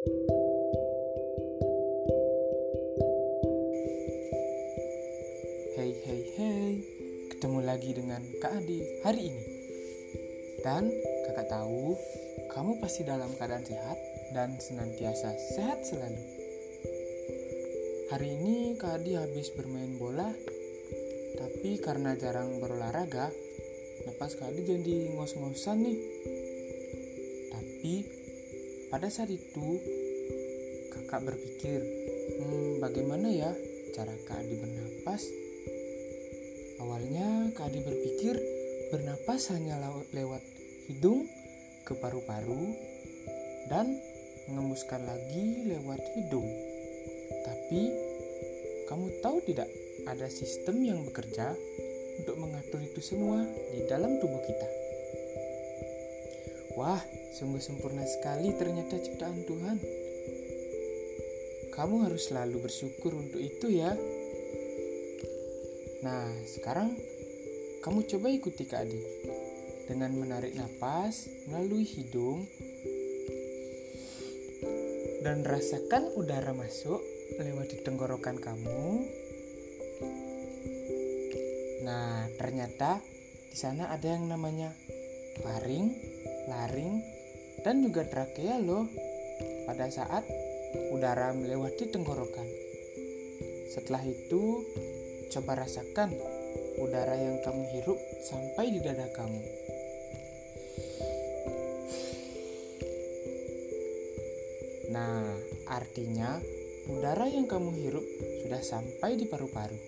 Hey hey hey, ketemu lagi dengan Kak Adi hari ini. Dan kakak tahu, kamu pasti dalam keadaan sehat dan senantiasa sehat selalu. Hari ini Kak Adi habis bermain bola, tapi karena jarang berolahraga, lepas Kak Adi jadi ngos-ngosan nih. Tapi pada saat itu kakak berpikir, hmm, bagaimana ya cara Kak Adi bernapas? Awalnya Kak Adi berpikir bernapas hanya lewat hidung ke paru-paru dan mengembuskan lagi lewat hidung. Tapi kamu tahu tidak ada sistem yang bekerja untuk mengatur itu semua di dalam tubuh kita. Wah, sungguh sempurna sekali ternyata ciptaan Tuhan. Kamu harus selalu bersyukur untuk itu ya. Nah, sekarang kamu coba ikuti Kak Adi dengan menarik nafas melalui hidung dan rasakan udara masuk lewat di tenggorokan kamu. Nah, ternyata di sana ada yang namanya faring, laring, dan juga trakea loh. Pada saat udara melewati tenggorokan. Setelah itu, Coba rasakan udara yang kamu hirup sampai di dada kamu. Nah, artinya udara yang kamu hirup sudah sampai di paru-paru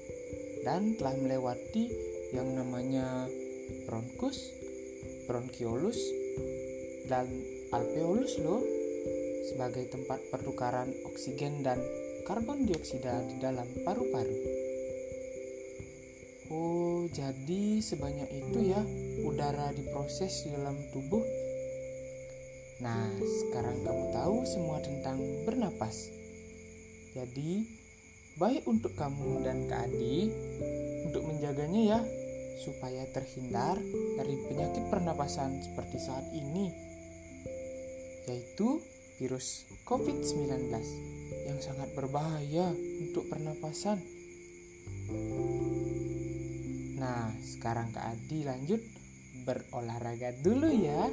dan telah melewati yang namanya bronkus, bronkiolus, dan alveolus loh sebagai tempat pertukaran oksigen dan karbon dioksida di dalam paru-paru. Oh, jadi sebanyak itu ya udara diproses di dalam tubuh. Nah, sekarang kamu tahu semua tentang bernapas. Jadi, baik untuk kamu dan Kak Adi untuk menjaganya ya, supaya terhindar dari penyakit pernapasan seperti saat ini, yaitu virus COVID-19 yang sangat berbahaya untuk pernapasan. Nah, sekarang Kak Adi lanjut berolahraga dulu ya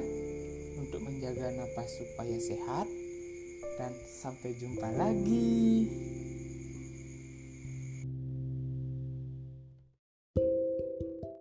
untuk menjaga napas supaya sehat dan sampai jumpa lagi.